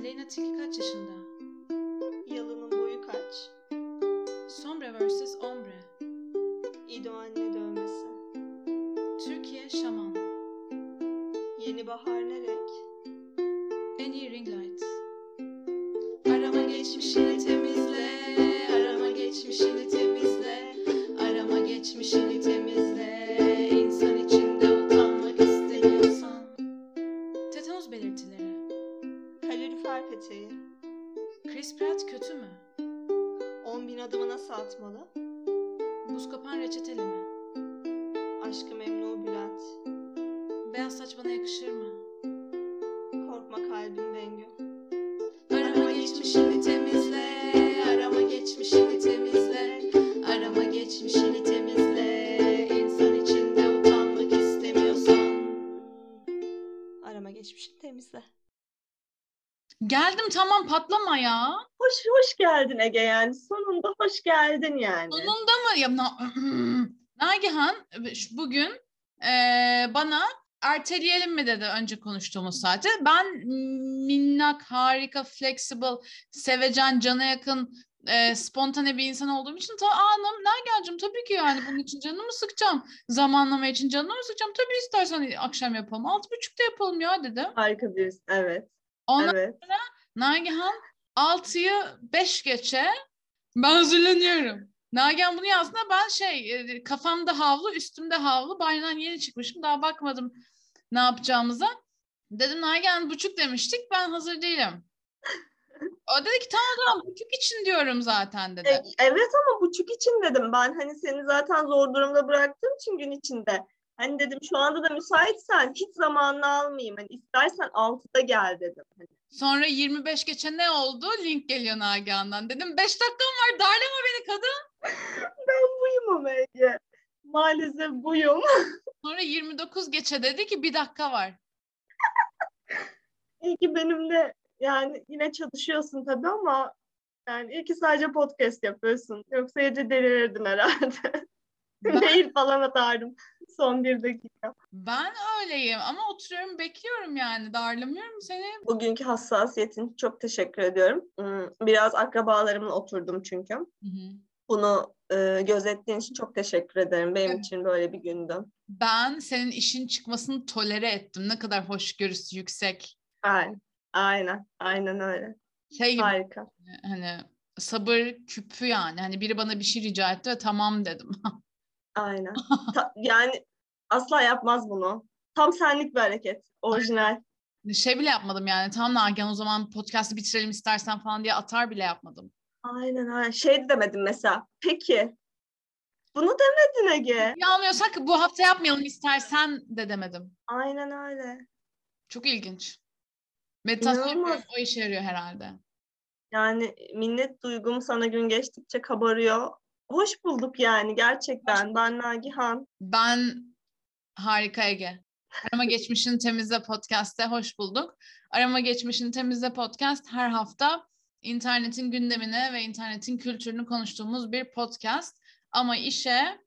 Aleyna Tilki kaç yaşında? Yalının boyu kaç? Sombre vs. Ombre. İdo anne dövmesi. Türkiye Şaman. Yeni bahar ne renk? En iyi ring Ege yani. Sonunda hoş geldin yani. Sonunda mı? Ya, na- Nagihan bugün eee, bana erteleyelim mi dedi önce konuştuğumuz saate. Ben minnak, harika, flexible, sevecen, cana yakın, eee, spontane bir insan olduğum için ta anam Nagihan'cığım tabii ki yani bunun için canımı sıkacağım. Zamanlama için canımı sıkacağım. Tabii istersen akşam yapalım. Altı buçukta yapalım ya dedi. Harika birisin. Evet. Ondan Evet. Nagihan 6'yı 5 geçe ben hazırlanıyorum. Nagihan bunu yazdığında ben şey e, kafamda havlu üstümde havlu banyodan yeni çıkmışım daha bakmadım ne yapacağımıza. Dedim Nagihan buçuk demiştik ben hazır değilim. O dedi ki tamam tamam buçuk için diyorum zaten dedi. E, evet ama buçuk için dedim ben. Hani seni zaten zor durumda bıraktığım için gün içinde. Hani dedim şu anda da müsaitsen hiç zamanını almayayım. Hani istersen 6'da gel dedim. Hani Sonra 25 geçe ne oldu? Link geliyor Nagihan'dan. Dedim 5 dakikam var darlama beni kadın. ben buyum ama Ege. Maalesef buyum. Sonra 29 geçe dedi ki bir dakika var. İyi ki benimle yani yine çalışıyorsun tabii ama yani iyi ki sadece podcast yapıyorsun. Yoksa iyice delirirdin herhalde. Mail falan atardım son bir dakika. Ben öyleyim ama oturuyorum bekliyorum yani darlamıyorum seni. Bugünkü hassasiyetin çok teşekkür ediyorum. Hmm, Biraz akrabalarımla oturdum çünkü. Bunu e, gözettiğin için çok teşekkür ederim. Benim Evet. için böyle bir gündü. Ben senin işin çıkmasını tolere ettim. Ne kadar hoşgörüsü yüksek. Aynen. Aynen. Aynen öyle. Şey gibi Harika. hani sabır küpü yani. Hani biri bana bir şey rica etti ve tamam dedim. Aynen. Ta- yani asla yapmaz bunu. Tam senlik bir hareket. Orijinal. şey bile yapmadım yani. Tamam Nagihan o zaman podcast'ı bitirelim istersen falan diye atar bile yapmadım. Aynen aynen. Şey de demedim mesela. Peki. Bunu demedin Ege. Yanmıyorsak bu hafta yapmayalım istersen de demedim. Aynen öyle. Çok ilginç. Meditasyon İnanılmaz. o işe yarıyor herhalde. Yani minnet duygum sana gün geçtikçe kabarıyor. Hoş bulduk yani gerçekten. Ben Nagihan. Ben harika Ege. Arama Geçmişini Temizle Podcast'te hoş bulduk. Arama Geçmişini Temizle Podcast her hafta internetin gündemine ve internetin kültürünü konuştuğumuz bir podcast. Ama işe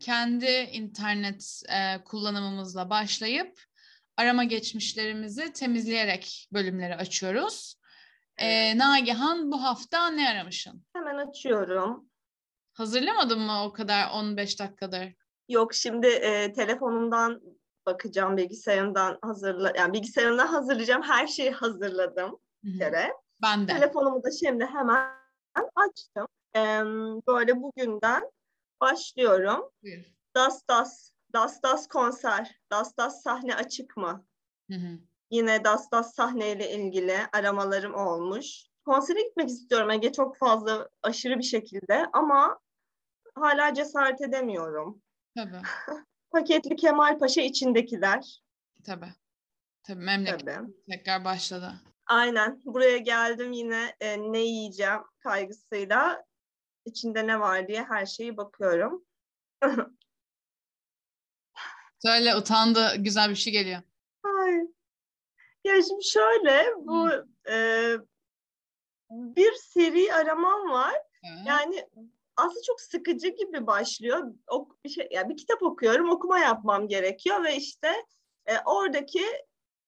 kendi internet e, kullanımımızla başlayıp arama geçmişlerimizi temizleyerek bölümleri açıyoruz. E, Nagihan bu hafta ne aramışsın? Hemen açıyorum. Hazırlamadın mı o kadar 15 dakikadır? Yok şimdi e, telefonumdan bakacağım bilgisayarımdan hazırla yani bilgisayarımdan hazırlayacağım her şeyi hazırladım bir kere. Ben de. Telefonumu da şimdi hemen açtım. Em, böyle bugünden başlıyorum. Buyur. Das Das, Das Das konser. Das Das sahne açık mı? Hı hı. Yine Das Das sahneyle ilgili aramalarım olmuş. Konsere gitmek istiyorum Ege çok fazla aşırı bir şekilde ama hala cesaret edemiyorum. Tabii. Paketli Kemal Paşa içindekiler. Tabii. Tabii memleket Tabii. tekrar başladı. Aynen. Buraya geldim yine e, ne yiyeceğim kaygısıyla. İçinde ne var diye her şeyi bakıyorum. Söyle utandı güzel bir şey geliyor. Ay. Ya şimdi şöyle bu e, bir seri aramam var. Evet. Yani aslında çok sıkıcı gibi başlıyor. Ok, bir şey, yani bir kitap okuyorum, okuma yapmam gerekiyor ve işte e, oradaki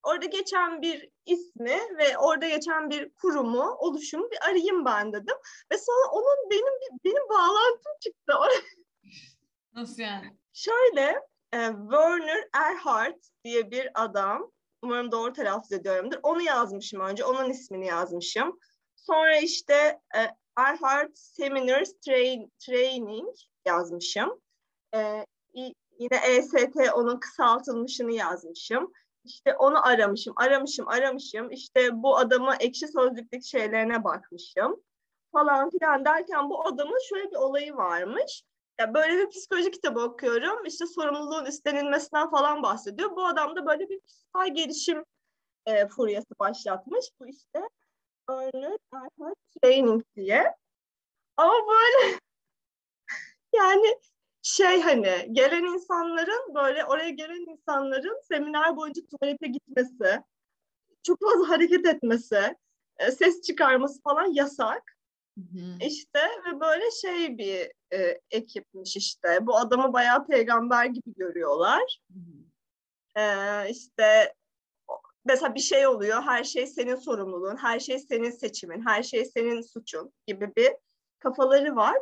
orada geçen bir ismi ve orada geçen bir kurumu, oluşumu bir arayayım ben dedim. Ve sonra onun benim benim bağlantım çıktı. Nasıl yani? Şöyle, e, Werner Erhard diye bir adam, umarım doğru telaffuz ediyorumdur. Onu yazmışım önce, onun ismini yazmışım. Sonra işte e, Erhard Seminars Train, Training yazmışım. E, yine EST onun kısaltılmışını yazmışım. İşte onu aramışım, aramışım, aramışım. İşte bu adamı ekşi sözlükteki şeylerine bakmışım falan filan derken bu adamın şöyle bir olayı varmış. Ya böyle bir psikoloji kitabı okuyorum. İşte sorumluluğun üstlenilmesinden falan bahsediyor. Bu adam da böyle bir kişisel gelişim e, furyası başlatmış. Bu işte Earner Training diye. Ama böyle yani şey hani gelen insanların böyle oraya gelen insanların seminer boyunca tuvalete gitmesi, çok fazla hareket etmesi, e, ses çıkarması falan yasak. Hı İşte ve böyle şey bir e, ekipmiş işte. Bu adamı bayağı peygamber gibi görüyorlar. Hı E, işte mesela bir şey oluyor, her şey senin sorumluluğun, her şey senin seçimin, her şey senin suçun gibi bir kafaları var.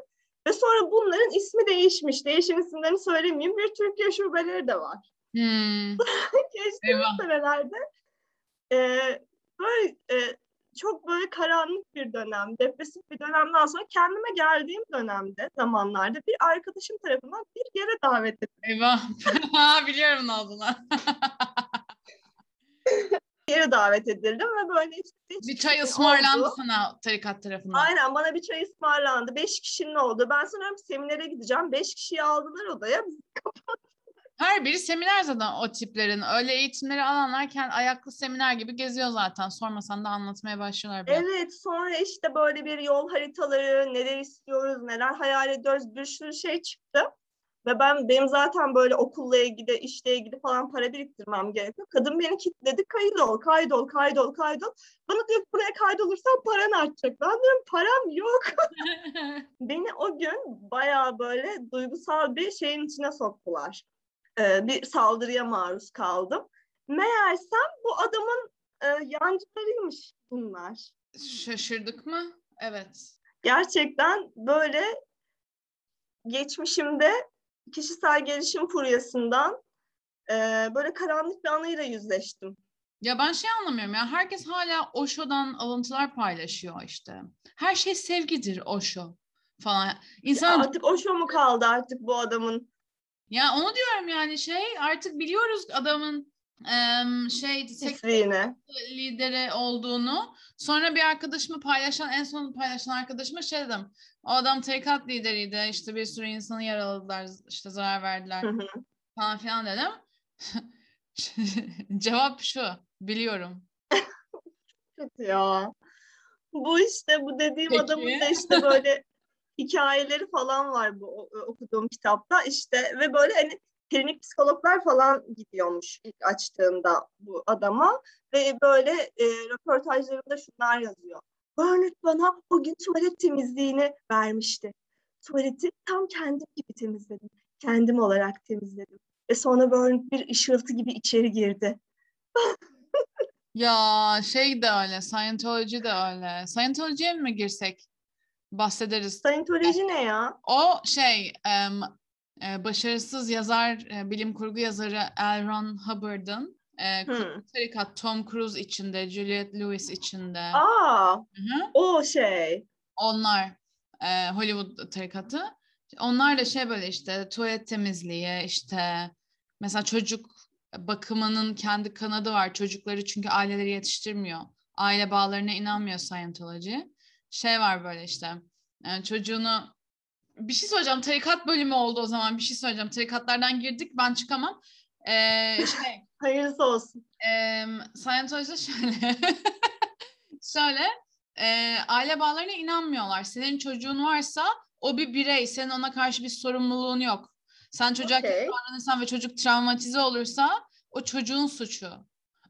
Ve sonra bunların ismi değişmiş. Değişen isimlerini söylemeyeyim. Bir Türkiye şubeleri de var. Hmm. Geçtiğimiz senelerde e, böyle e, çok böyle karanlık bir dönem, depresif bir dönemden sonra kendime geldiğim dönemde, zamanlarda bir arkadaşım tarafından bir yere davet edildim. Eyvah. Biliyorum olduğunu. yere davet edildim ve böyle işte bir çay ısmarlandı oldu. sana tarikat tarafından. Aynen bana bir çay ısmarlandı. Beş kişinin oldu. Ben sanıyorum seminere gideceğim. Beş kişiyi aldılar odaya. Her biri seminer zaten o tiplerin. Öyle eğitimleri alanlarken ayaklı seminer gibi geziyor zaten. Sormasan da anlatmaya başlıyorlar. Bile. Evet sonra işte böyle bir yol haritaları, neler istiyoruz, neler hayal ediyoruz bir sürü şey çıktı. Ve ben benim zaten böyle okulla ilgili, işle ilgili falan para biriktirmem gerekiyor. Kadın beni kilitledi. Kaydol, kaydol, kaydol, kaydol. Bana diyor buraya kaydolursan paran artacak. Ben diyorum param yok. beni o gün bayağı böyle duygusal bir şeyin içine soktular. Ee, bir saldırıya maruz kaldım. Meğersem bu adamın e, yancılarıymış bunlar. Şaşırdık mı? Evet. Gerçekten böyle geçmişimde kişisel gelişim furyasından e, böyle karanlık bir anıyla yüzleştim. Ya ben şey anlamıyorum ya herkes hala Osho'dan alıntılar paylaşıyor işte. Her şey sevgidir Osho falan. İnsan... Ya artık Osho mu kaldı artık bu adamın? Ya onu diyorum yani şey artık biliyoruz adamın şey Hisliğine. lideri olduğunu. Sonra bir arkadaşımı paylaşan en son paylaşan arkadaşıma şey dedim. O adam tarikat lideriydi. İşte bir sürü insanı yaraladılar, işte zarar verdiler hı hı. falan filan dedim. Cevap şu. Biliyorum. Kötü ya. Bu işte bu dediğim Peki. adamın da işte böyle hikayeleri falan var bu okuduğum kitapta işte ve böyle hani klinik psikologlar falan gidiyormuş ilk açtığında bu adama ve böyle e, röportajlarında şunlar yazıyor. Bernard bana o gün tuvalet temizliğini vermişti. Tuvaleti tam kendim gibi temizledim. Kendim olarak temizledim. Ve sonra Bernard bir ışıltı gibi içeri girdi. ya şey de öyle, Scientology de öyle. Scientology'ye mi girsek? Bahsederiz. Scientology ne ya? O şey, um, başarısız yazar, bilim kurgu yazarı L. Ron Hubbard'ın e, hmm. tarikat Tom Cruise içinde, Juliette Lewis içinde. Aa, Hı-hı. o şey. Onlar e, Hollywood tarikatı. Onlar da şey böyle işte tuvalet temizliği, işte mesela çocuk bakımının kendi kanadı var. Çocukları çünkü aileleri yetiştirmiyor. Aile bağlarına inanmıyor Scientology. Şey var böyle işte yani çocuğunu bir şey söyleyeceğim. Tarikat bölümü oldu o zaman. Bir şey söyleyeceğim. Tarikatlardan girdik. Ben çıkamam. Ee, şey, Hayırlısı olsun. E, Scientology'de şöyle. şöyle. E, aile bağlarına inanmıyorlar. Senin çocuğun varsa o bir birey. Senin ona karşı bir sorumluluğun yok. Sen çocuğa okay. davranırsan ve çocuk travmatize olursa o çocuğun suçu.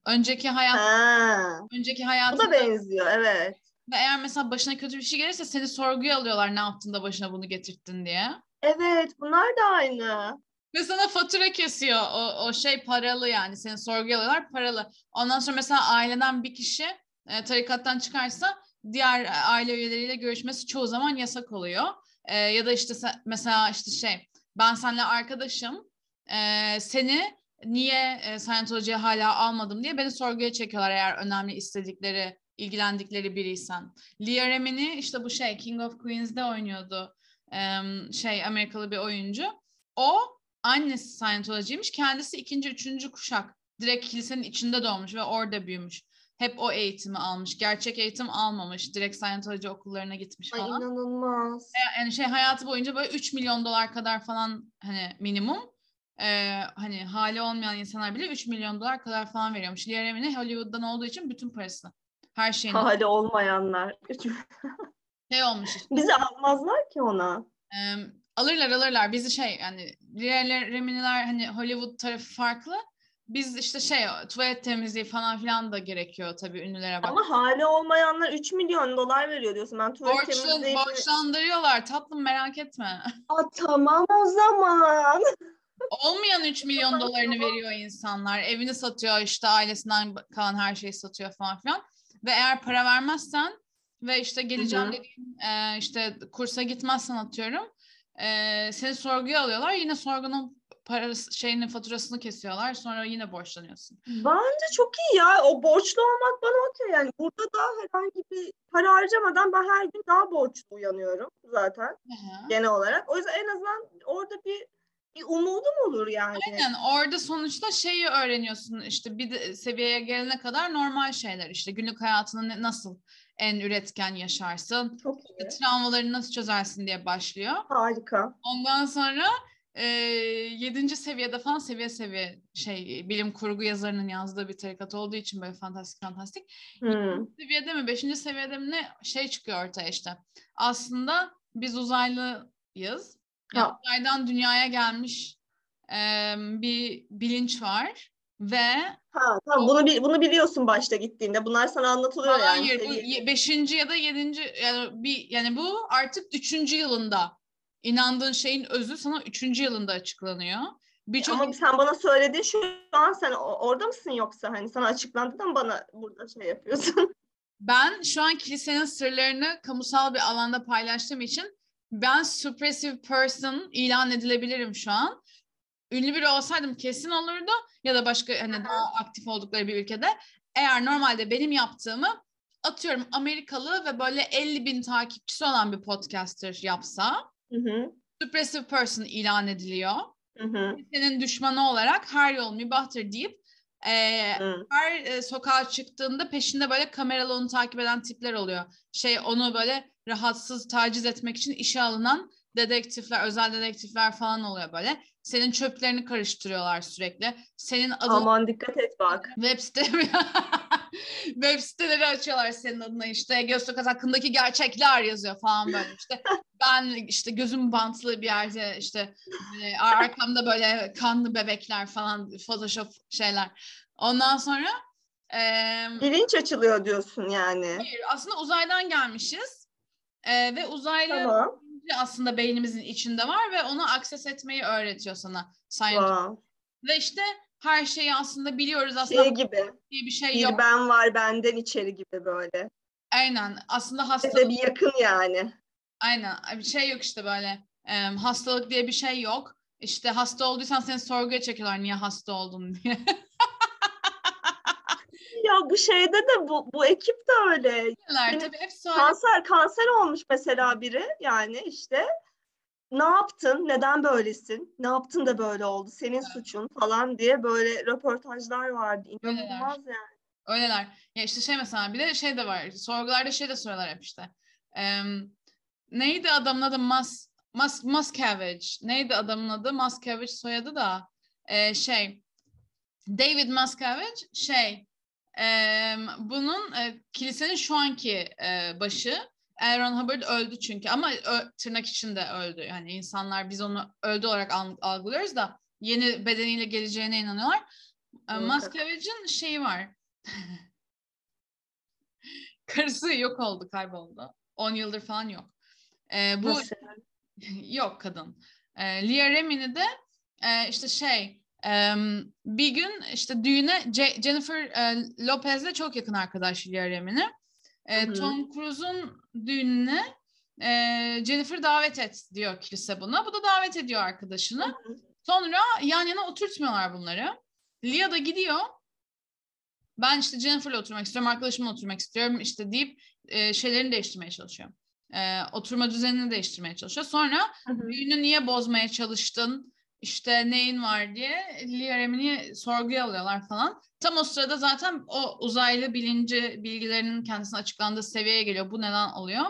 Önceki hayat ha. önceki hayatında Bu da benziyor evet. Ve eğer mesela başına kötü bir şey gelirse seni sorguya alıyorlar ne yaptın da başına bunu getirttin diye. Evet bunlar da aynı. Ve sana fatura kesiyor. O, o şey paralı yani. Seni sorguya alıyorlar paralı. Ondan sonra mesela aileden bir kişi e, tarikattan çıkarsa diğer aile üyeleriyle görüşmesi çoğu zaman yasak oluyor. E, ya da işte mesela işte şey ben seninle arkadaşım e, seni niye e, Scientology'ye hala almadım diye beni sorguya çekiyorlar eğer önemli istedikleri, ilgilendikleri biriysen. Leah Remini işte bu şey King of Queens'de oynuyordu. E, şey Amerikalı bir oyuncu. O annesi Scientology'ymiş. Kendisi ikinci, üçüncü kuşak. Direkt kilisenin içinde doğmuş ve orada büyümüş. Hep o eğitimi almış. Gerçek eğitim almamış. Direkt Scientology okullarına gitmiş falan. Ay inanılmaz. Yani şey hayatı boyunca böyle 3 milyon dolar kadar falan hani minimum. Ee, hani hali olmayan insanlar bile 3 milyon dolar kadar falan veriyormuş. Leah Remini Hollywood'dan olduğu için bütün parasını. Her şeyini. Hali olmayanlar. şey olmuş işte. Bizi almazlar ki ona. Ee, alırlar alırlar. Bizi şey yani Leah Remini'ler hani Hollywood tarafı farklı. Biz işte şey tuvalet temizliği falan filan da gerekiyor tabii ünlülere bak. Ama hali olmayanlar 3 milyon dolar veriyor diyorsun. Ben tuvalet Borçlu, temizliği... borçlandırıyorlar tatlım merak etme. Aa, tamam o zaman. Olmayan 3 milyon dolarını veriyor insanlar. Evini satıyor işte ailesinden kalan her şeyi satıyor falan filan. Ve eğer para vermezsen ve işte geleceğim Hı hı. dediğin e, işte kursa gitmezsen atıyorum. E, seni sorguya alıyorlar. Yine sorgunun parası şeyinin faturasını kesiyorlar. Sonra yine borçlanıyorsun. Bence çok iyi ya. O borçlu olmak bana okey. Yani burada da herhangi bir para harcamadan ben her gün daha borçlu uyanıyorum zaten Hı hı. genel olarak. O yüzden en azından orada bir, bir umudum olur yani. Aynen orada sonuçta şeyi öğreniyorsun işte bir seviyeye gelene kadar normal şeyler işte günlük hayatını nasıl en üretken yaşarsın, Çok iyi. travmaları nasıl çözersin diye başlıyor. Harika. Ondan sonra e, yedinci seviyede falan seviye seviye şey bilim kurgu yazarının yazdığı bir tarikat olduğu için böyle fantastik fantastik. Hmm. Seviyede mi beşinci seviyede mi ne şey çıkıyor ortaya işte. Aslında biz uzaylıyız. Yani Ha. uzaydan dünyaya gelmiş e, bir bilinç var ve Ha, tamam bunu bunu biliyorsun başta gittiğinde. Bunlar sana anlatılıyor yani. hayır bu seviye- ye- beşinci ya da yedinci yani bir yani bu artık üçüncü yılında inandığın şeyin özü sana üçüncü yılında açıklanıyor. Birçok Ama sen bana söyledin şu an sen orada mısın yoksa hani sana açıklandı da mı bana burada şey yapıyorsun? Ben şu an kilisenin sırlarını kamusal bir alanda paylaştığım için ben suppressive person ilan edilebilirim şu an. Ünlü biri olsaydım kesin olurdu ya da başka hani daha aktif oldukları bir ülkede. Eğer normalde benim yaptığımı atıyorum Amerikalı ve böyle 50 bin takipçisi olan bir podcaster yapsa Hı hı. suppressive person ilan ediliyor. Hı hı. Senin düşmanı olarak her yol mübahtır deyip hı. her e, sokağa çıktığında peşinde böyle kameralı onu takip eden tipler oluyor. Şey onu böyle rahatsız taciz etmek için işe alınan dedektifler, özel dedektifler falan oluyor böyle. Senin çöplerini karıştırıyorlar sürekli. Senin adın Aman dikkat et bak. web site web siteleri açıyorlar senin adına işte göz sokak hakkındaki gerçekler yazıyor falan böyle işte ben işte gözüm bantlı bir yerde işte e, arkamda böyle kanlı bebekler falan photoshop şeyler ondan sonra e, Bilinç açılıyor diyorsun yani. hayır, aslında uzaydan gelmişiz E, ve uzaylı Tamam. Aslında beynimizin içinde var ve onu akses etmeyi öğretiyor sana. Wow. Ve işte her şeyi aslında biliyoruz aslında Şey gibi. diye bir şey Bir yok. ben var benden içeri gibi böyle. Aynen. Aslında hastalık bir yakın yani. aynen bir şey yok işte böyle. Em, hastalık diye bir şey yok. İşte hasta olduysan seni sorguya çekiyorlar niye hasta oldun diye. Ya bu şeyde de bu, bu ekip de öyle. Tabii. Kanser kanser olmuş mesela biri yani işte ne yaptın? Neden böylesin? Ne yaptın da böyle oldu? Senin suçun falan diye böyle röportajlar vardı. İnanılmaz yani. Öyleler. Ya işte şey mesela bir de şey de var. Sorgularda şey de soruyorlar hep işte. Em, neydi adamın adı? Mas, Mas, Muscavage. Neydi adamın adı? Muscavage soyadı da e, şey David Muscavage şey em, bunun e, kilisenin şu anki e, başı Aaron Hubbard öldü çünkü ama ö- tırnak içinde öldü. Yani insanlar biz onu öldü olarak al- algılıyoruz da yeni bedeniyle geleceğine inanıyorlar. E. Muscavage'in şeyi var. Karısı yok oldu, kayboldu. 10 yıldır falan yok. E, bu Nasıl yok kadın. E, Leah Remini de e, işte şey bir gün işte düğüne Ce- Jennifer e, Lopez'le çok yakın arkadaş Lia Remini. E. Tom Cruise'un düğününe e, Jennifer davet et diyor kilise buna. Bu da davet ediyor arkadaşını. Hı hı. Sonra yan yana oturtmuyorlar bunları. Lia da gidiyor. Ben işte Jennifer'la oturmak istiyorum, arkadaşımla oturmak istiyorum işte deyip e, şeylerini değiştirmeye çalışıyor. E, oturma düzenini değiştirmeye çalışıyor. Sonra Hı hı. düğünü niye bozmaya çalıştın? İşte neyin var diye Lia Remini'yi sorguya alıyorlar falan. Tam o sırada zaten o uzaylı bilinci bilgilerinin kendisine açıklandığı seviyeye geliyor. Bu neden oluyor?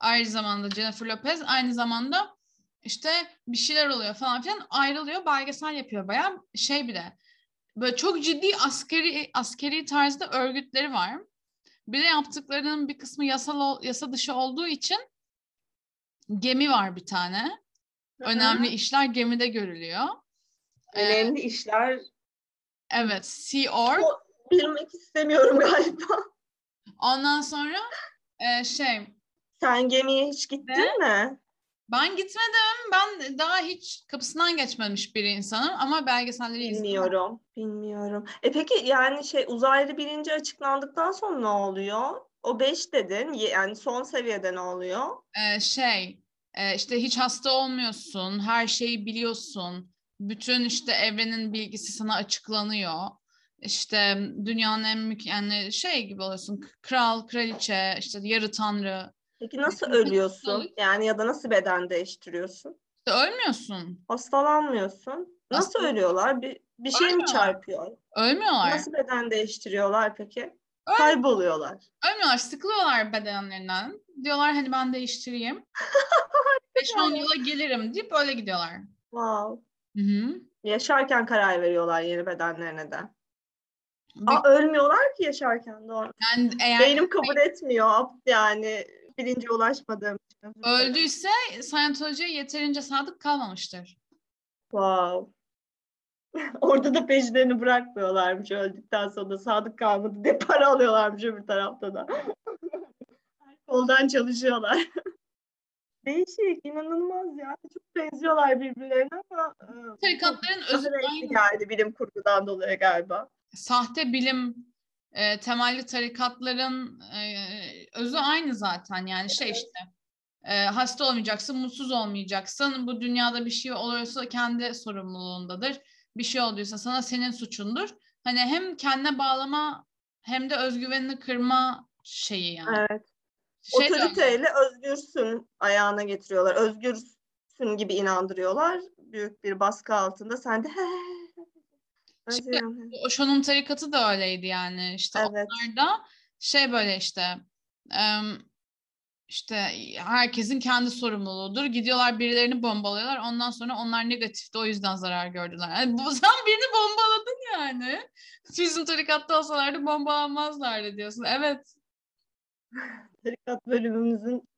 Aynı zamanda Jennifer Lopez aynı zamanda işte bir şeyler oluyor falan filan ayrılıyor. Belgesel yapıyor bayağı şey bir de böyle çok ciddi askeri askeri tarzda örgütleri var. Bir de yaptıklarının bir kısmı yasal yasa dışı olduğu için gemi var bir tane. Hı hı. Önemli işler gemide görülüyor. Ee, Önemli işler evet, Sea Org. Bilmek istemiyorum galiba. Ondan sonra e, şey Sen gemiye hiç gittin mi? ben gitmedim. Ben daha hiç kapısından geçmemiş bir insanım ama belgeselleri izledim. Bilmiyorum. Bilmiyorum. E peki yani şey uzaylı bilinci açıklandıktan sonra ne oluyor? O 5 dedin. Yani son seviyede ne oluyor? Ee, şey e, işte hiç hasta olmuyorsun, her şeyi biliyorsun. Bütün işte evrenin bilgisi sana açıklanıyor. İşte dünyanın en mük yani şey gibi oluyorsun. Kral, kraliçe, işte yarı tanrı. Peki nasıl ölüyorsun? Yani ya da nasıl beden değiştiriyorsun? İşte ölmüyorsun. Hastalanmıyorsun. Nasıl Hastalık. ölüyorlar? Bir, bir şey mi çarpıyor? Ölmüyorlar. Nasıl beden değiştiriyorlar peki? Öl- Kayboluyorlar. Ölmüyorlar. Sıkılıyorlar bedenlerinden. Diyorlar hani ben değiştireyim. 5-10 yıla gelirim deyip öyle gidiyorlar. Wow. Hı hı. Yaşarken karar veriyorlar yeni bedenlerine de. Bir- Aa, ölmüyorlar ki yaşarken doğru. Yani eğer Beynim kabul etmiyor yani bilince ulaşmadığım için. öldüyse Scientology'ye yeterince sadık kalmamıştır. Wow. Orada da peşlerini bırakmıyorlarmış öldükten sonra sadık kalmadı diye para alıyorlarmış öbür tarafta da. Koldan çalışıyorlar. Değişik, inanılmaz ya. Çok benziyorlar birbirlerine ama Tarikatların özü aynı. geldi bilim kurgudan dolayı galiba. Sahte bilim e, temelli tarikatların e, özü aynı zaten. Yani şey işte e, hasta olmayacaksın, mutsuz olmayacaksın. Bu dünyada bir şey oluyorsa kendi sorumluluğundadır. Bir şey olduysa sana senin suçundur. Hani hem kendine bağlama hem de özgüvenini kırma şeyi yani. Evet. Şey. Otoriteyle özgürsün ayağına getiriyorlar. Özgürsün gibi inandırıyorlar. Büyük bir baskı altında sen de Şimdi-. O Şon'un tarikatı da öyleydi yani. İşte Evet. onlar da şey böyle işte işte herkesin kendi sorumluluğudur. Gidiyorlar birilerini bombalıyorlar. Ondan sonra onlar negatifti. O yüzden zarar gördüler. Yani bu, sen birini bombaladın yani. Bizim tarikatta olsalardı bombalanmazlardı diyorsun. Evet. Tarikat bölümümüzün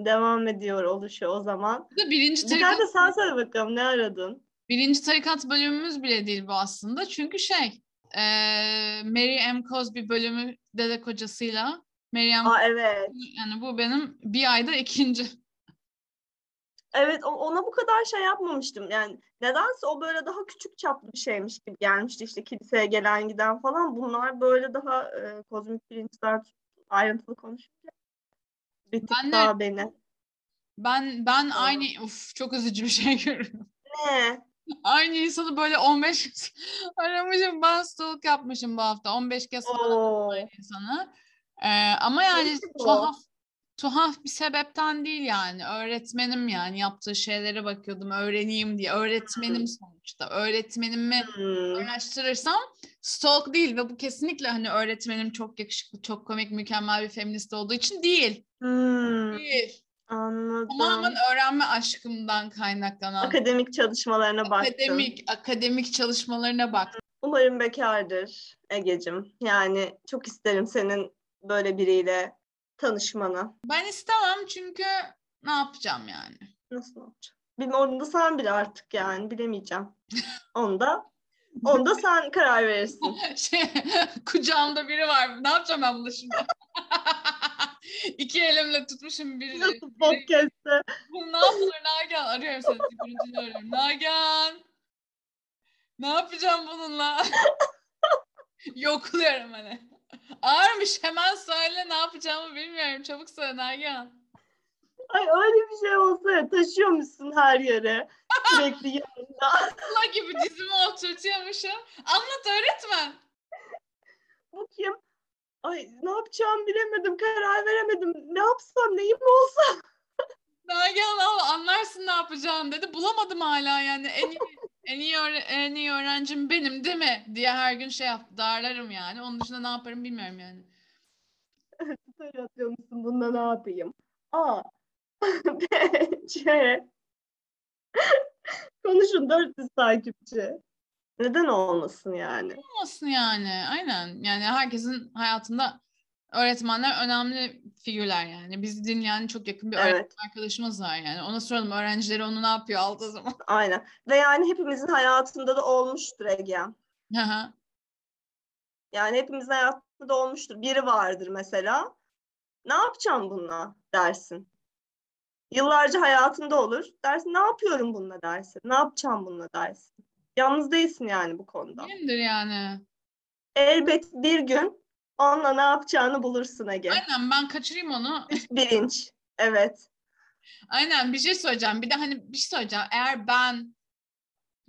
devam ediyor oluşu o zaman. Bu da birinci Bir tarikat, tane de sen söyle bakalım ne aradın? birinci tarikat bölümümüz bile değil bu aslında. Çünkü şey eee Mary M. Cosby bölümü dede kocasıyla Meryem Aa evet. Yani bu benim bir ayda ikinci. Evet ona bu kadar şey yapmamıştım. Yani nedense o böyle daha küçük çaplı bir şeymiş gibi gelmişti işte kiliseye gelen giden falan. Bunlar böyle daha e, kozmik bilinçler ayrıntılı konuşunca bir tık Ben de- daha beni. Ben ben Tamam. aynı uf çok üzücü bir şey görüyorum. Ne? Aynı insanı böyle 15 kez aramışım. Ben stalk yapmışım bu hafta. 15 kez falan insanı. Ee, ama yani Neyse bu? tuhaf tuhaf bir sebepten değil yani. Öğretmenim yani yaptığı şeylere bakıyordum öğreneyim diye. Öğretmenim sonuçta. Öğretmenimi Hmm. araştırırsam stalk değil ve bu kesinlikle hani öğretmenim çok yakışıklı, çok komik, mükemmel bir feminist olduğu için değil. Hmm. Değil. Anladım. Tamamen öğrenme aşkımdan kaynaklanan Akademik çalışmalarına baktım. akademik akademik çalışmalarına bak. Umarım bekardır Egecim. Yani çok isterim senin böyle biriyle tanışmanı. Ben istemem çünkü ne yapacağım yani? Nasıl olacak? Bilmiyorum onu da sen bil artık yani bilemeyeceğim. Onu da, onu da sen karar verirsin. Şey, kucağımda biri var. Ne yapacağım ben bunu şimdi? İki elimle tutmuşum biri. Nasıl podcast'te Bu ne yapılır Nagihan? Arıyorum seni. Sürücünü arıyorum. Nagihan. Ne yapacağım bununla? Yokluyorum hani. Ağırmış hemen söyle ne yapacağımı bilmiyorum. Çabuk söyle Nagihan. Ay öyle bir şey olsa ya, taşıyormuşsun her yere. Sürekli yanında. Allah gibi dizime oturtuyormuşum. Anlat öğretmen. Bu kim? Ay ne yapacağımı bilemedim, karar veremedim. Ne yapsam, neyim olsa. Nagihan al anlarsın ne yapacağını dedi. Bulamadım hala yani. En iyi, en iyi, en iyi öğrencim benim değil mi? diye her gün şey yaptı. Darlarım yani. Onun dışında ne yaparım bilmiyorum yani. Story atıyor musun? Bunda ne yapayım? A. B. C. Konuşun 400 takipçi. Neden olmasın yani? Olmasın yani. Aynen. Yani herkesin hayatında öğretmenler önemli figürler yani. Bizi dinleyen çok yakın bir öğretmen Evet, arkadaşımız var yani. Ona soralım öğrencileri onu ne yapıyor aldığı zaman. aynen. Ve yani hepimizin hayatında da olmuştur Ege. Hı hı. Yani hepimizin hayatında da olmuştur. Biri vardır mesela. Ne yapacağım bununla dersin. Yıllarca hayatında olur. Dersin ne yapıyorum bununla dersin. Ne yapacağım bununla dersin. Yalnız değilsin yani bu konuda. Kimdir yani? Elbet bir gün onunla ne yapacağını bulursun Ege. Aynen ben kaçırayım onu. Üst bilinç. Evet. Aynen bir şey söyleyeceğim. Bir de hani bir şey söyleyeceğim. Eğer ben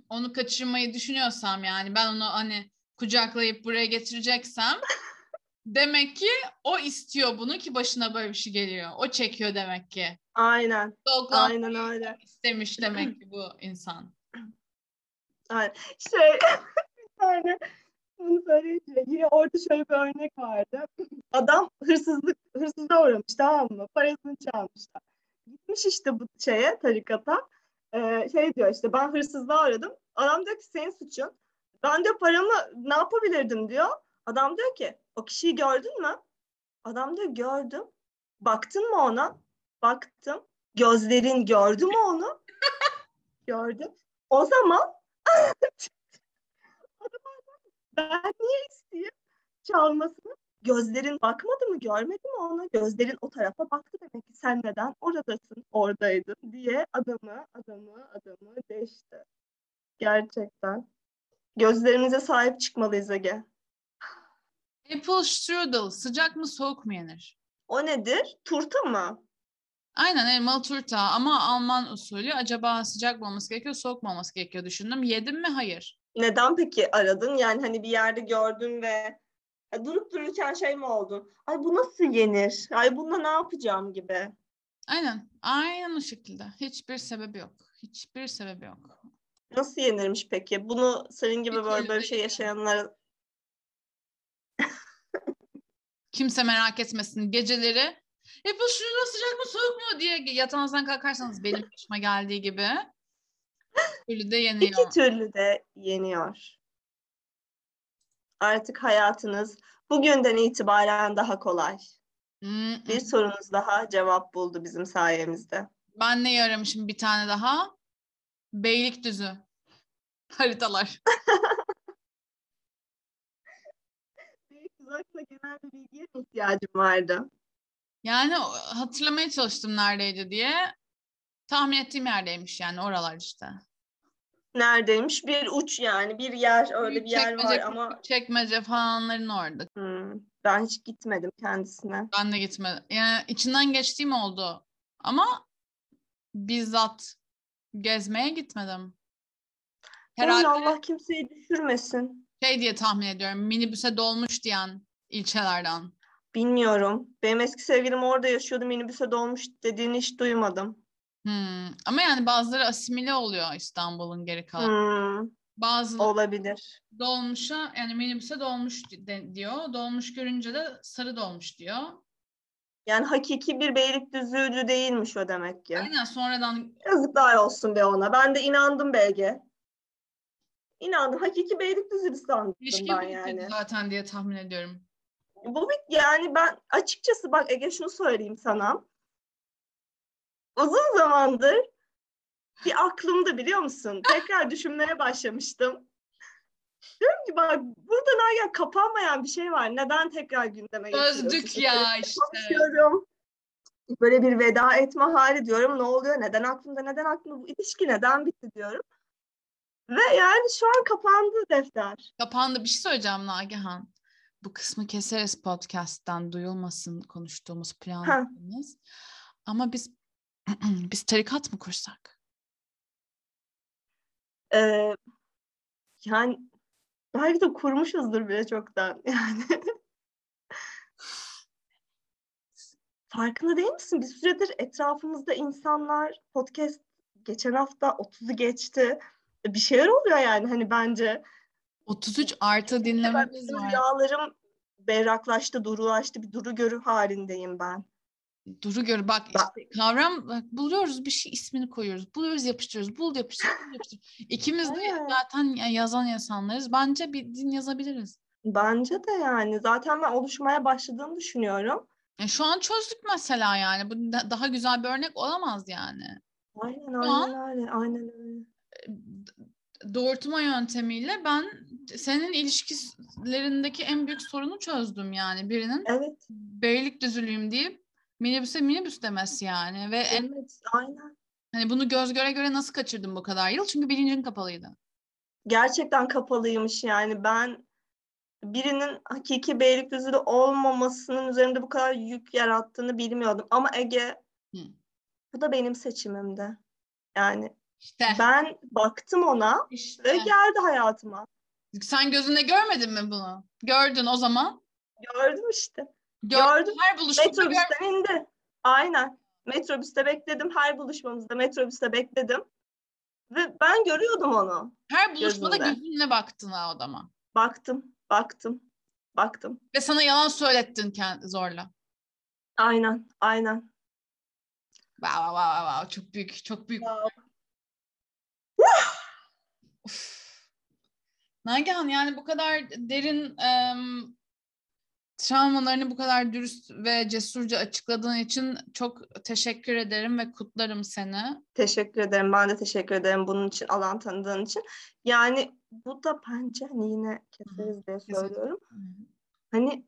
onu kaçırmayı düşünüyorsam yani ben onu hani kucaklayıp buraya getireceksem demek ki o istiyor bunu ki başına böyle bir şey geliyor. O çekiyor demek ki. Aynen. Doglan Aynen öyle. istemiş demek ki bu insan. Aynen. Şey bir tane bunu söyleyince yine orada şöyle bir örnek vardı. Adam hırsızlık hırsızlığa uğramış tamam mı? Parasını çalmışlar. Gitmiş işte bu şeye tarikata. Ee, şey diyor işte ben hırsızlığa aradım. Adam diyor ki senin suçun. Ben diyor paramı ne yapabilirdim diyor. Adam diyor ki o kişiyi gördün mü? Adam diyor gördüm. Baktın mı ona? Baktım. Gözlerin gördü mü onu? Gördüm. O zaman ben niye isteyeyim çalmasını? Gözlerin bakmadı mı, görmedi mi ona? Gözlerin o tarafa baktı demek ki sen neden oradasın, oradaydın diye adamı, adamı, adamı deşti. Gerçekten. Gözlerimize sahip çıkmalıyız Ege. Apple strudel sıcak mı soğuk mu yenir? O nedir? Turta mı? Aynen elmalı turta ama Alman usulü. Acaba sıcak mı olması gerekiyor, soğuk mu olması gerekiyor düşündüm. Yedim mi? Hayır. Neden peki aradın? Yani hani bir yerde gördün ve e, durup dururken şey mi oldun? Ay bu nasıl yenir? Ay bununla ne yapacağım gibi. Aynen. Aynen o şekilde. Hiçbir sebebi yok. Hiçbir sebebi yok. Nasıl yenirmiş peki? Bunu senin gibi böyle öyle böyle şey yaşayanlara Kimse merak etmesin. Geceleri hep bu şurada sıcak mı soğuk mu diye yatağınızdan kalkarsanız benim başıma geldiği gibi türlü de yeniyor. iki türlü de yeniyor. Artık hayatınız bugünden itibaren daha kolay. Mm, Bir sorunuz daha cevap buldu bizim sayemizde. Ben ne aramışım bir tane daha? Beylikdüzü. Haritalar. Belki hakkında genel bir bilgiye ihtiyacım vardı? Yani hatırlamaya çalıştım neredeydi diye. Tahmin ettiğim yerdeymiş yani oralar işte. Neredeymiş? Bir uç yani bir yer öyle bir yer var ama Çekmece falanların orada. hmm, ben hiç gitmedim kendisine. Ben de gitmedim. Yani içinden geçtiğim oldu. Ama bizzat gezmeye gitmedim. Herhalde Allah kimseyi düşürmesin. şey diye tahmin ediyorum. Minibüse dolmuş diyen ilçelerden. Bilmiyorum. Benim eski sevgilim orada yaşıyordu. Minibüse dolmuş dediğini hiç duymadım. Hmm. Ama yani bazıları asimile oluyor İstanbul'un geri kalanı. Hmm, Bazıları olabilir. dolmuşa yani minibüse dolmuş de- diyor. Dolmuş görünce de sarı dolmuş diyor. Yani hakiki bir Beylikdüzü'lü değilmiş o demek ki. Aynen sonradan Yazıklar olsun be ona. Ben de inandım Belge. İnandım. Hakiki Beylikdüzü'lü sandım ilişki ben yani. zaten diye tahmin ediyorum. Bu yani ben açıkçası bak Ege şunu söyleyeyim sana. Uzun zamandır bir aklımda biliyor musun? Tekrar düşünmeye başlamıştım. Diyorum ki bak burada Nagihan kapanmayan bir şey var. Neden tekrar gündeme getiriyorsun? Çözdük ya işte. Konuşuyorum. Böyle bir veda etme hali diyorum. Ne oluyor? Neden aklımda? Neden aklımda? Bu ilişki neden bitti diyorum. Ve yani şu an kapandı defter. Kapandı. Bir şey söyleyeceğim Nagihan. Bu kısmı keseriz podcast'ten duyulmasın konuştuğumuz planlarımız. Ama biz biz tarikat mı kursak? Ee, yani belki de kurmuşuzdur bile çoktan yani. Farkında değil misin? Bir süredir etrafımızda insanlar podcast geçen hafta 30'u geçti. Bir şeyler oluyor yani hani bence. 33 artı dinlememiz var. Rüyalarım berraklaştı, durulaştı. Bir duru görü halindeyim ben. Duru gör bak işte kavram bak, buluyoruz bir şey ismini koyuyoruz. Buluyoruz yapıştırıyoruz. Bul yapıştır. Bul yapıştır. İkimiz de Evet. zaten ya- yazan insanlarız. Bence bir din yazabiliriz. Bence de yani. Zaten ben oluşmaya başladığını düşünüyorum. Ya şu an çözdük mesela yani. Bu da- daha güzel bir örnek olamaz yani. Aynen an- aynen öyle. Aynen öyle. D- Doğurtma yöntemiyle ben senin ilişkilerindeki en büyük sorunu çözdüm yani. Birinin Evet. Beylikdüzülüyüm deyip minibüse minibüs demesi yani. Ve en, Evet. Aynen. hani bunu göz göre göre nasıl kaçırdım bu kadar yıl? Çünkü bilincin kapalıydı. Gerçekten kapalıymış yani. Ben birinin hakiki Beylikdüzü'lü olmamasının üzerinde bu kadar yük yarattığını bilmiyordum. Ama Ege Hı. bu da benim seçimimdi. Yani İşte. ben baktım ona işte. ve geldi hayatıma. Sen gözünde görmedin mi bunu? Gördün o zaman. Gördüm işte. Gör, Gördüm. Her buluşmada gör. Metrobüsten indi. Aynen. Metrobüste bekledim. Her buluşmamızda metrobüste bekledim. Ve ben görüyordum onu. Her buluşmada gözünde. gözünle baktın ha adama. Baktım, baktım, baktım. Ve sana yalan söylettin kendi zorla. Aynen, aynen. Wow, wow, wow, wow. Çok büyük, çok büyük. Uf. Nagihan yani bu kadar derin em, travmalarını bu kadar dürüst ve cesurca açıkladığın için çok teşekkür ederim ve kutlarım seni. Teşekkür ederim. Ben de teşekkür ederim bunun için, alan tanıdığın için. Yani bu da bence hani yine keseriz diye söylüyorum. Hani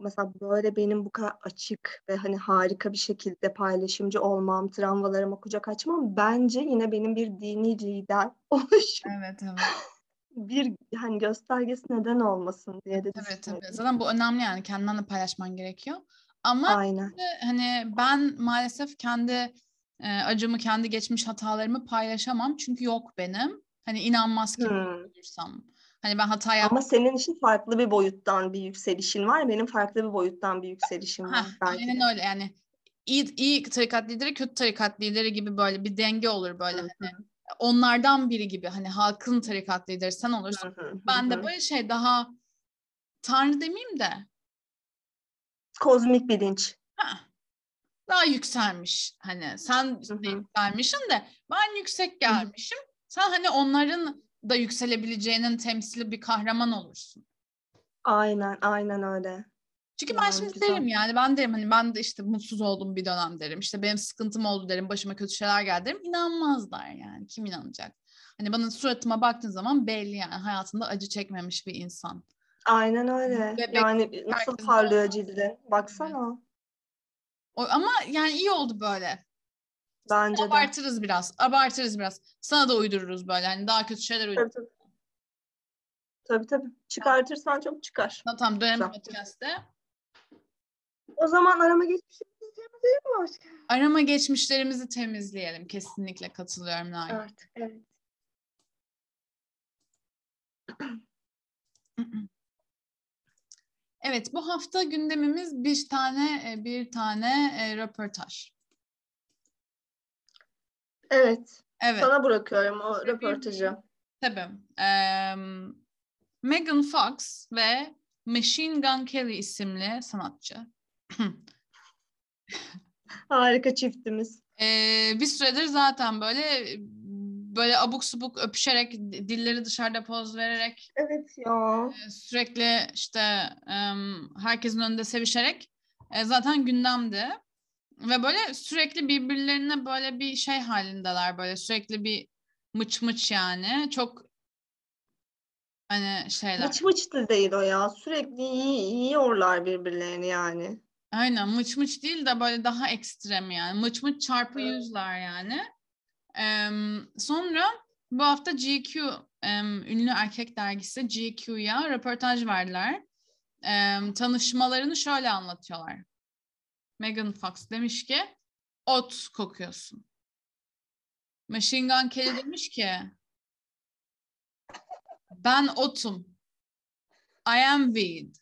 mesela böyle benim bu kadar açık ve hani harika bir şekilde paylaşımcı olmam, travmalarıma kucak açmam bence yine benim bir dini lider oluşum. Evet, evet. Bir hani göstergesi neden olmasın diye de Tabii tabii. Zaten bu önemli yani kendinden de paylaşman gerekiyor. Ama Aynen. hani ben maalesef kendi e, acımı, kendi geçmiş hatalarımı paylaşamam. Çünkü yok benim. Hani inanmaz ki Hmm. olursam. Hani ben hata yaptım. Ama senin için farklı bir boyuttan bir yükselişin var. Benim farklı bir boyuttan bir yükselişim var. belki aynen öyle yani. İyi, iyi tarikat lideri, kötü tarikat lideri gibi böyle bir denge olur böyle. Hı Hani onlardan biri gibi hani halkın tarikat lideri sen olursun. Hı hı, hı Ben de hı. böyle şey daha tanrı demeyeyim de kozmik bilinç. ha, daha yükselmiş hani sen hı. yükselmişsin de ben yüksek gelmişim. Sen hani onların da yükselebileceğinin temsili bir kahraman olursun. Aynen, aynen öyle. Çünkü ben şimdi güzel. derim yani ben derim hani ben de işte mutsuz oldum bir dönem derim. İşte benim sıkıntım oldu derim. Başıma kötü şeyler geldi derim. İnanmazlar yani. Kim inanacak? Hani bana suratıma baktığın zaman belli yani hayatında acı çekmemiş bir insan. Aynen öyle. Bebek yani nasıl parlıyor cildin. Baksana. O, ama yani iyi oldu böyle. Bence de. Abartırız biraz. Abartırız biraz. Sana da uydururuz böyle. Hani daha kötü şeyler uydururuz. Tabii tabii. Tabii tabii. Çıkartırsan çok çıkar. Tamam, tamam dönem podcast'te. O zaman arama geçmişimizi değil mi başka? Arama geçmişlerimizi temizleyelim. Kesinlikle katılıyorum Nail. Evet. Evet. Evet, bu hafta gündemimiz bir tane e, bir tane e, röportaj. Evet. Evet, Sana bırakıyorum o röportajı. tabii. Em, Megan Fox ve Machine Gun Kelly isimli sanatçı. Harika çiftimiz. E, bir süredir zaten böyle böyle abuk subuk öpüşerek, dilleri dışarıda poz vererek Evet ya. e, sürekli işte herkesin önünde sevişerek e, zaten gündemdi. Ve böyle sürekli birbirlerine böyle bir şey halindeler böyle sürekli bir mıç mıç yani. Çok hani şeyler. Mıç mıç da değil o ya. Sürekli yiyorlar birbirlerini yani. Aynen mıç mıç değil de böyle daha ekstrem yani. Mıç mıç çarpı Evet. yüzler yani. Em, sonra Bu hafta GQ, em, ünlü erkek dergisi GQ'ya röportaj verdiler. Em, tanışmalarını şöyle anlatıyorlar. Megan Fox demiş ki, ot kokuyorsun. Machine Gun Kelly demiş ki, ben otum. I am weed.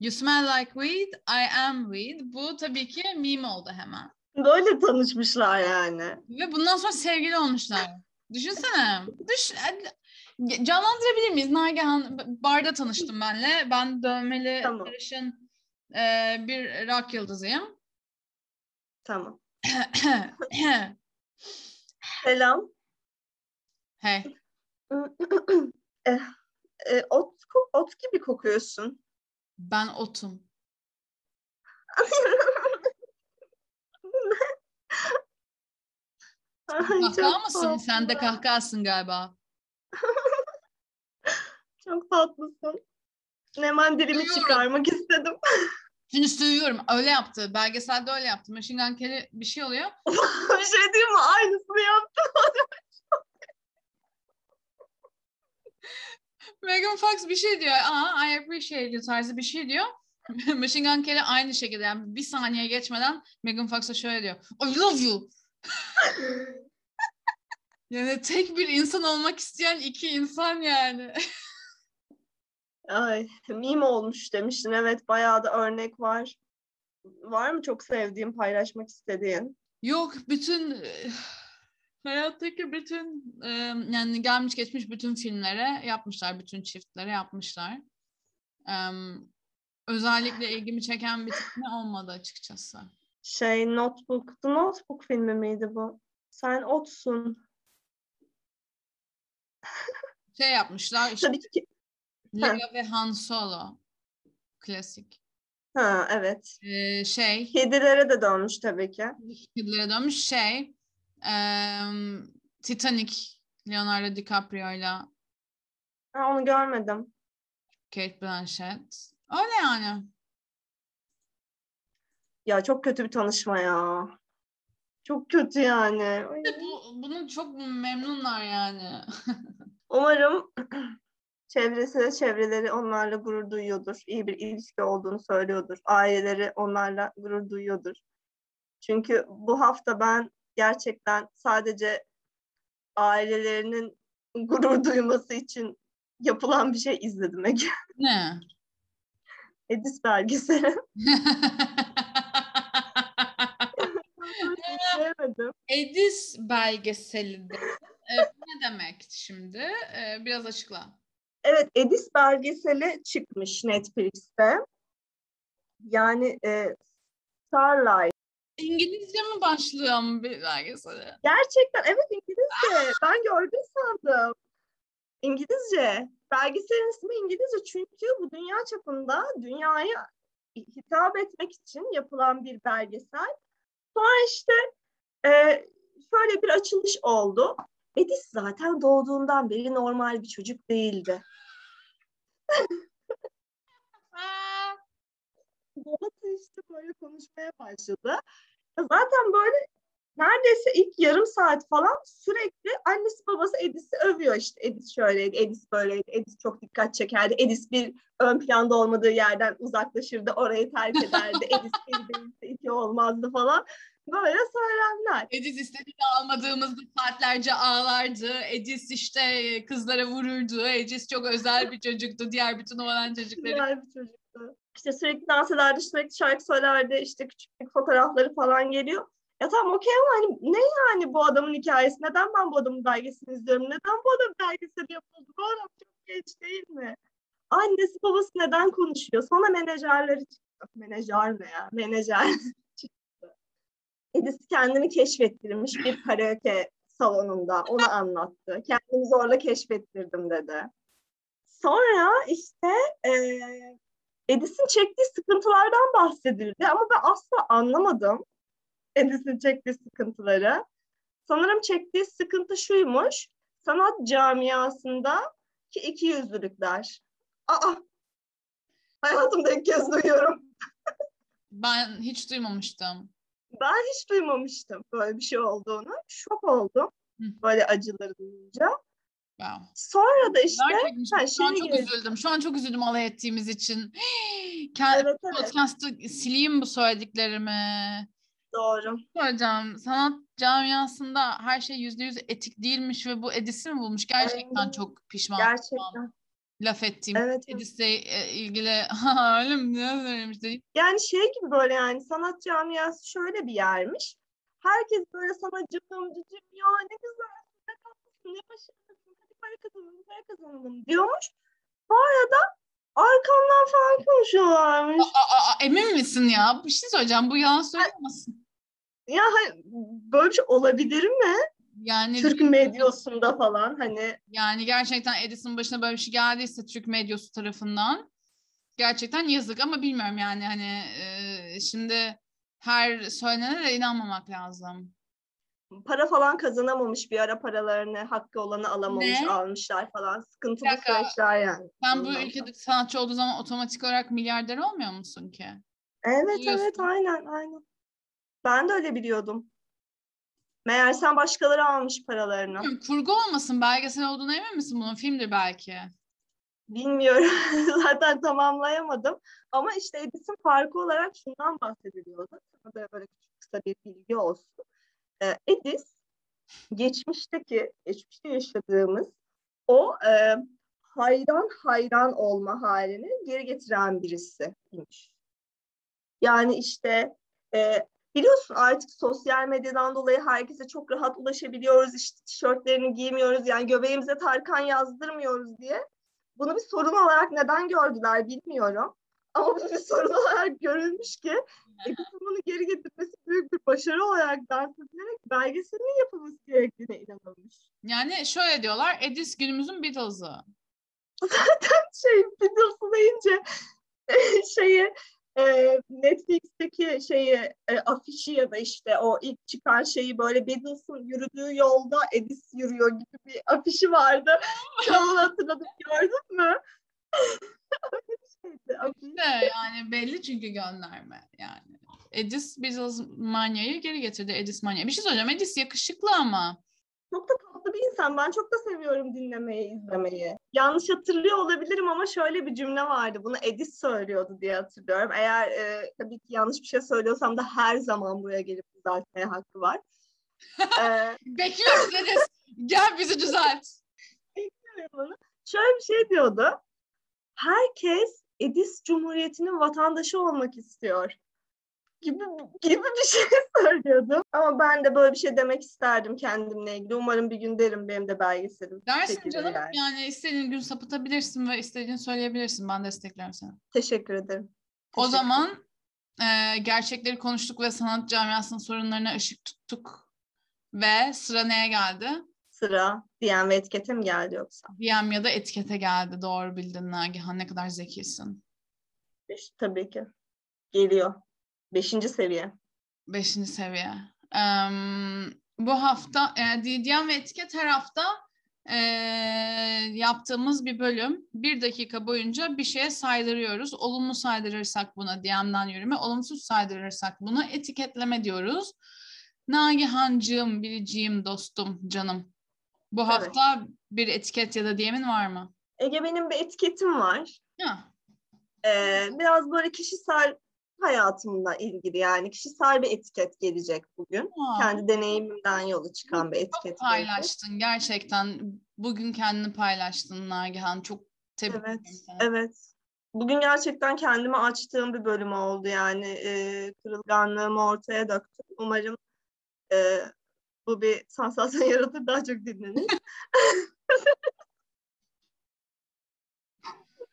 You smell like weed, I am weed. Bu tabii ki meme oldu hemen. Böyle tanışmışlar yani. Ve bundan sonra sevgili olmuşlar. Düşünsene. Düş, canlandırabilir miyiz? Nagihan barda tanıştım benle. Ben dövmeli Tamam. sarışın e, bir rock yıldızıyım. Tamam. Selam. hey. e, e, ot, ot gibi kokuyorsun. Ben otum. Kahkaha çok mısın? Sen de tatlı. kahkahasın galiba. Çok tatlısın. Hemen dilimi Duyuyorum. çıkarmak istedim. Şimdi söylüyorum. Öyle yaptı. Belgeselde öyle yaptı. Machine Gun Kelly bir şey oluyor. bir şey diyeyim mi? Aynısını yaptım. Megan Fox bir şey diyor. Aa, I appreciate you tarzı bir şey diyor. Machine Gun Kelly aynı şekilde yani bir saniye geçmeden Megan Fox'a şöyle diyor. I love you. Yani tek bir insan olmak isteyen iki insan yani. Ay, meme olmuş demiştin. Evet, bayağı da örnek var. Var mı çok sevdiğin, paylaşmak istediğin? Yok bütün hayattaki bütün eh, yani gelmiş geçmiş bütün filmlere yapmışlar. Bütün çiftlere yapmışlar. Em, özellikle ilgimi çeken bir tane olmadı açıkçası. Şey, Notebook. The Notebook filmi miydi bu? Sen otsun. Şey yapmışlar işte Tabii ki. Leia ve Han Solo. Klasik. Ha, evet. Ee, şey Kedilere de dönmüş tabii ki. kedilere dönmüş şey em, Titanic Leonardo DiCaprio'yla Ha, onu görmedim. Kate Blanchett. Öyle yani. Ya çok kötü bir tanışma ya. Çok kötü yani. De Bu, bunu çok memnunlar yani. Umarım çevresi ve çevreleri onlarla gurur duyuyordur. İyi bir ilişki olduğunu söylüyordur. Aileleri onlarla gurur duyuyordur. Çünkü bu hafta ben gerçekten sadece ailelerinin gurur duyması için yapılan bir şey izledim Ege. ne? Edis belgeseli. İzleyemedim. Edis belgeseli de. Ee, ne demek şimdi? Ee, biraz açıkla. Evet, Edis belgeseli çıkmış Netflix'te. Yani e, Starlight. İngilizce mi başlıyor mu bir belgeseli? Gerçekten evet İngilizce. Ben gördüm sandım. İngilizce. Belgeselin ismi İngilizce çünkü bu dünya çapında dünyaya hitap etmek için yapılan bir belgesel. Sonra işte e, şöyle bir açılış oldu. Edis zaten doğduğundan beri normal bir çocuk değildi. Babası işte böyle konuşmaya başladı. Zaten böyle neredeyse ilk yarım saat falan sürekli annesi babası Edis'i övüyor işte. Edis şöyleydi, Edis böyleydi, Edis çok dikkat çekerdi. Edis bir ön planda olmadığı yerden uzaklaşırdı, orayı terk ederdi. Edis bir değilse iki olmazdı falan. Böyle söylemler. Edis istediğini almadığımızda saatlerce ağlardı. Edis işte kızlara vururdu. Edis çok özel bir çocuktu. Diğer bütün oğlan çocukları. Güzel bir çocuktu. İşte sürekli dans ederdi, sürekli şarkı söylerdi. İşte küçüklük fotoğrafları falan geliyor. Ya tamam okey ama hani ne yani bu adamın hikayesi? Neden ben bu adamın belgeselini izliyorum? Neden bu adamın belgeseli yapıldı? Bu adam çok genç değil mi? Annesi babası neden konuşuyor? Sonra menajerleri çıktı. Menajer ne ya? Menajer çıktı. Edis kendini keşfettirmiş bir karaoke salonunda. Onu anlattı. Kendimi zorla keşfettirdim dedi. Sonra işte eee Edis'in çektiği sıkıntılardan bahsedildi ama ben asla anlamadım Edis'in çektiği sıkıntıları. Sanırım çektiği sıkıntı şuymuş, sanat camiasında ki iki yüzlülükler. Aa, hayatımda ilk kez duyuyorum. Ben hiç duymamıştım. Ben hiç duymamıştım böyle bir şey olduğunu. Şok oldum. Böyle acıları duyunca. Wow. Sonra da işte ha, şu an çok üzüldüm. Şu an çok üzüldüm alay ettiğimiz için. Kend, Evet evet Podcast'ı sileyim bu söylediklerimi. doğru. Hocam sanat camiasında her şey yüzde yüz etik değilmiş ve bu Edis'i mi bulmuş? Gerçekten Evet. çok pişman. Gerçekten. Laf ettiğim Evet, evet. Edis'le e, ilgili "Ha, öyle mi ne söylemiş deyip Yani şey gibi böyle yani sanat camiası şöyle bir yermiş. Herkes böyle sana cıvım cıcım ya ne güzelsin ne tatlısın ne başarılısın hadi para kazanalım para kazanalım diyormuş. Bu arada arkamdan falan konuşuyorlarmış. Aa, aa, emin misin ya? Bir şey söyleyeceğim. Bu yalan söylemezsin. Ya böyle bir şey olabilir mi? Yani Türk medyasında falan hani yani gerçekten Edis'in başına böyle bir şey geldiyse Türk medyası tarafından gerçekten yazık ama bilmiyorum yani hani e, şimdi her söylenene de inanmamak lazım. Para falan kazanamamış bir ara paralarını hakkı olanı alamamış Ne? almışlar falan sıkıntılı dakika. süreçler yani. Sen bu ülkede sanatçı olduğu zaman otomatik olarak milyarder olmuyor musun ki? Evet Biliyorsun. evet aynen aynen. Ben de öyle biliyordum. Meğersem başkaları almış paralarını. Bilmiyorum, Kurgu olmasın belgesel olduğuna emin misin bunun? Filmdir belki. Bilmiyorum. Zaten tamamlayamadım. Ama işte Edis'in farkı olarak şundan bahsediliyordu. Sana da böyle küçük kısa bir bilgi olsun. Ee, Edis geçmişteki, geçmişte yaşadığımız o e, hayran hayran olma halini geri getiren birisiymiş. Yani işte e, biliyorsun artık sosyal medyadan dolayı herkese çok rahat ulaşabiliyoruz. İşte tişörtlerini giymiyoruz. Yani göbeğimize Tarkan yazdırmıyoruz diye. Bunu bir sorun olarak neden gördüler bilmiyorum. Ama bu bir sorun olarak görülmüş ki Edis'in bunu geri getirmesi büyük bir başarı olarak dans edilerek belgeselinin yapılması gerektiğine inanılmış. Yani şöyle diyorlar Edis günümüzün Beatles'ı. Şey Beatles'ı deyince şeyi e, Netflix'teki şeyi e, afişi ya da işte o ilk çıkan şeyi böyle Beatles'ın yürüdüğü yolda Edis yürüyor gibi bir afişi vardı. An hatırladım gördün mü? İşte yani belli çünkü gönderme yani. Edis Beatles manyayı geri getirdi Edis manya. Bir şey söyleyeceğim Edis yakışıklı ama. Çok da tatlı bir insan. Ben çok da seviyorum dinlemeyi, izlemeyi. Yanlış hatırlıyor olabilirim ama şöyle bir cümle vardı. Bunu Edis söylüyordu diye hatırlıyorum. Eğer e, tabii ki yanlış bir şey söylüyorsam da her zaman buraya gelip düzeltmeye hakkı var. ee, Bekliyoruz Edis. Gel bizi düzelt. bunu. Şöyle bir şey diyordu. Herkes Edis Cumhuriyeti'nin vatandaşı olmak istiyor. Gibi, gibi bir şey söylüyordu. Ama ben de böyle bir şey demek isterdim kendimle ilgili. Umarım bir gün derim benim de belgeselim. Dersin canım yani. yani istediğin gün sapıtabilirsin ve istediğini söyleyebilirsin. Ben desteklerim seni. Teşekkür ederim. O Teşekkür zaman e, gerçekleri konuştuk ve sanat camiasının sorunlarına ışık tuttuk. Ve sıra neye geldi? Sıra diyen ve etikete mi geldi yoksa? DM ya da etikete geldi. Doğru bildin Nagihan. Ne kadar zekisin. Beş, tabii ki. Geliyor. Beşinci seviye. Beşinci seviye. Em, bu hafta e, DDM ve etiket her hafta e, yaptığımız bir bölüm. Bir dakika boyunca bir şeye saydırıyoruz. Olumlu saydırırsak buna DM'den yürüme, olumsuz saydırırsak buna etiketleme diyoruz. Nagihancığım, biriciğim, dostum, canım. Bu Evet. hafta bir etiket ya da DM'in var mı? Ege benim bir etiketim var. Ha, Ee, biraz böyle kişisel hayatımla ilgili yani kişisel bir etiket gelecek bugün. Aa, Kendi deneyimimden yola çıkan bir etiket. çok gelecek. paylaştın gerçekten. Bugün kendini paylaştın Nagihan. Çok tebrik Evet, ederim evet. Bugün gerçekten kendime açtığım bir bölüm oldu yani e, kırılganlığımı ortaya döktüm. Umarım e, bu bir sansasyon yaratır daha çok dinlenir.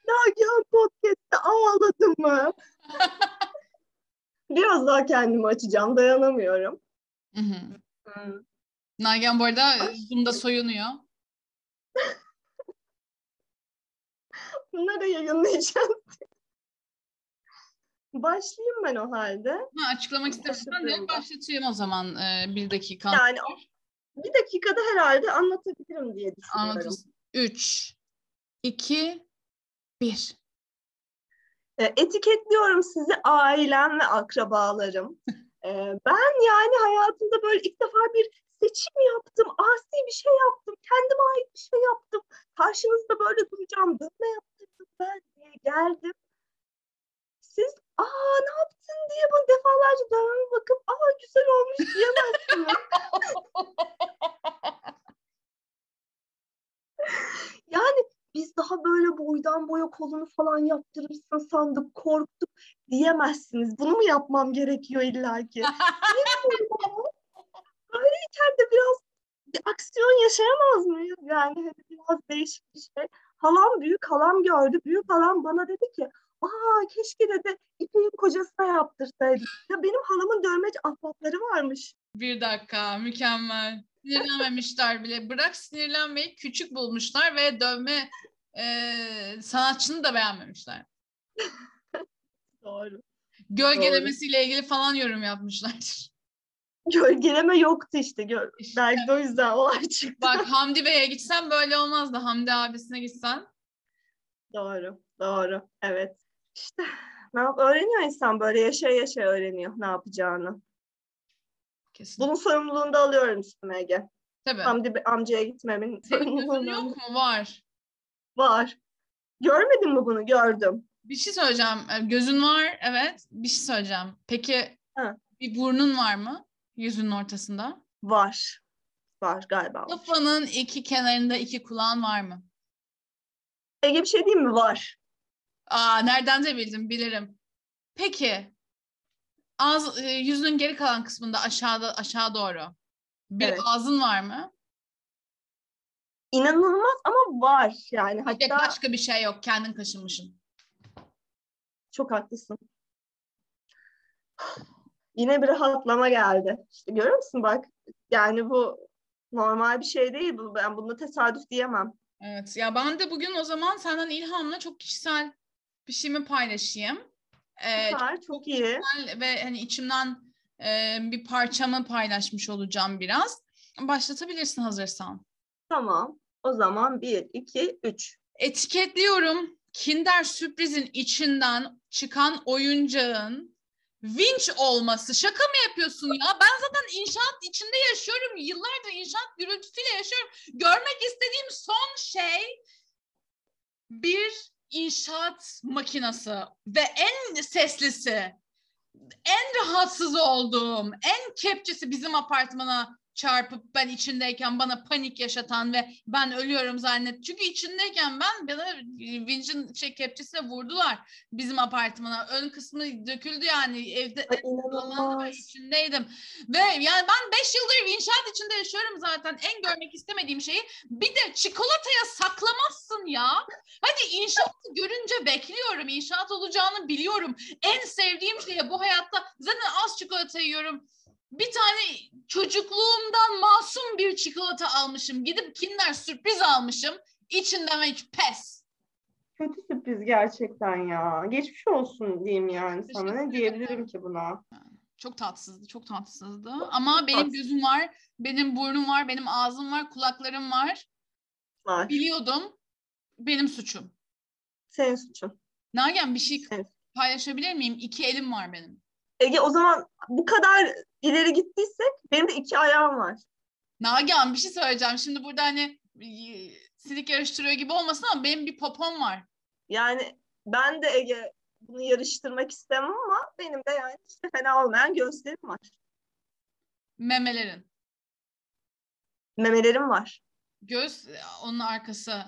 Nagihan Podcast'te ağladım mı? Biraz daha kendimi açacağım, dayanamıyorum. Hı hı. Hmm. Nagihan bu arada Zoom'da soyunuyor. Bunları yayınlayacağım. Başlayayım ben o halde. Ha, açıklamak istersen Başladığımda. başlatayım o zaman e, bir dakika. Yani bir dakikada herhalde anlatabilirim diye düşünüyorum. Anlatırsın. 3, 2, 1. E, etiketliyorum sizi ailem ve akrabalarım. E, ben yani hayatımda böyle ilk defa bir seçim yaptım, asi bir şey yaptım, kendime ait bir şey yaptım. Karşınızda böyle duracağım, dönme yaptırdım ben diye geldim. Siz aa ne yaptın diye bana defalarca dönmeme bakıp aa güzel olmuş diyemezsiniz. yani biz daha böyle boydan boya kolunu falan yaptırırsın sandık, korktuk diyemezsiniz. Bunu mu yapmam gerekiyor illaki? Böyleyken de biraz bir aksiyon yaşayamaz mıyız? Yani biraz değişik bir şey. Halam büyük halam gördü. Büyük halam bana dedi ki aa keşke dedi İpek'in kocasına yaptırsaydık. Ya benim halamın dövmeci ahbapları varmış. Bir dakika mükemmel. Sinirlenmemişler bile. Bırak sinirlenmeyi küçük bulmuşlar ve dövme e, sanatçını da beğenmemişler. Doğru. Gölgelemesiyle ilgili falan yorum yapmışlardır. Gölgeleme yoktu işte. Gör. İşte. Belki o yüzden olay çıktı. Bak Hamdi Bey'e gitsen böyle olmazdı. Hamdi abisine gitsen. Doğru. Doğru. Evet. İşte ne yap öğreniyor insan böyle yaşaya yaşaya öğreniyor ne yapacağını. Kesin. Bunun sorumluluğunu da alıyorum üstüme Ege. Tabii. Be- amcaya gitmemin sorumluluğunu yok mu? Var. Var. Görmedin mi bunu? Gördüm. Bir şey söyleyeceğim. E, Gözün var, evet. Bir şey söyleyeceğim. Peki Ha. bir burnun var mı? Yüzünün ortasında. Var. Var galiba. Kafanın iki kenarında iki kulağın var mı? Ege bir şey diyeyim mi? Var. Aa, nereden de bildim, bilirim. Peki, ağız, e, yüzünün geri kalan kısmında aşağıda aşağı doğru bir Evet. ağzın var mı? İnanılmaz ama var yani. De Hatta başka bir şey yok, kendin kaşınmışsın. çok haklısın. Yine bir rahatlama geldi. İşte görüyor musun bak. Yani bu normal bir şey değil. Bu, ben bunda tesadüf diyemem. Evet, ya ben de bugün o zaman senden ilhamla çok kişisel bir şeyimi paylaşayım. Ee, Süper, çok iyi. güzel ve hani içimden e, bir parçamı paylaşmış olacağım biraz. Başlatabilirsin hazırsan. Tamam. O zaman bir, iki, üç. Etiketliyorum. Kinder sürprizin içinden çıkan oyuncağın vinç olması. Şaka mı yapıyorsun ya? Ben zaten inşaat içinde yaşıyorum. Yıllardır inşaat gürültüsüyle yaşıyorum. Görmek istediğim son şey bir inşaat makinesi ve en seslisi, en rahatsız olduğum, en kepçesi bizim apartmana çarpıp ben içindeyken bana panik yaşatan ve ben ölüyorum zannet. Çünkü içindeyken ben bana vincin şey kepçesine vurdular bizim apartmana. Ön kısmı döküldü yani evde dolandı içindeydim. Ve yani ben 5 yıldır inşaat içinde yaşıyorum zaten. En görmek istemediğim şeyi bir de çikolataya saklamazsın ya. Hadi inşaatı görünce bekliyorum. İnşaat olacağını biliyorum. En sevdiğim şey bu hayatta zaten az çikolata yiyorum. Bir tane çocukluğumdan masum bir çikolata almışım. Gidip Kinder sürpriz almışım. İçinden hiç pes. Kötü sürpriz gerçekten ya. Geçmiş olsun diyeyim yani sana. Teşekkür Ne diyebilirim ki buna? Çok tatsızdı, çok tatsızdı. Ama benim tatsız. gözüm var, benim burnum var, benim ağzım var, kulaklarım var. Var. Biliyordum. Benim suçum. Senin suçun. Nagihan bir şey Evet. paylaşabilir miyim? İki elim var benim. Ege o zaman bu kadar ileri gittiysek benim de iki ayağım var. Nagihan bir şey söyleyeceğim. Şimdi burada hani silik yarıştırıyor gibi olmasın ama benim bir popom var. Yani ben de Ege bunu yarıştırmak istemem ama benim de yani işte fena olmayan göğüslerim var. Memelerin. Memelerim var. Göğüs onun arkası.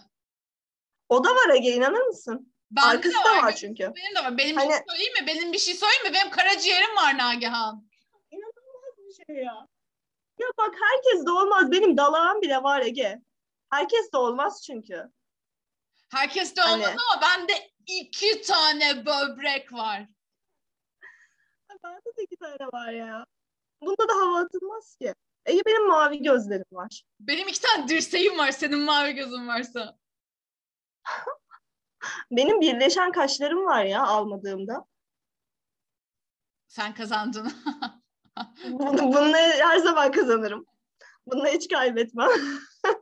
O da var Ege inanır mısın? Bende Arkası da var göğüs çünkü. Benim de var. Benim bir Hani- şey söyleyeyim mi? Benim bir şey söyleyeyim mi? Benim karaciğerim var Nagihan. İnanılmaz bir şey ya. Ya bak herkes de olmaz. Benim dalağım bile var Ege. Herkes de olmaz çünkü. Herkes de Hani- olmaz ama bende iki tane böbrek var. Bende de iki tane var ya. Bunda da hava atılmaz ki. Ege benim mavi gözlerim var. Benim iki tane dirseğim var. Senin mavi gözün varsa. Benim birleşen kaşlarım var ya almadığımda. Sen kazandın. Bunu, bununla her zaman kazanırım. Bununla hiç kaybetmem.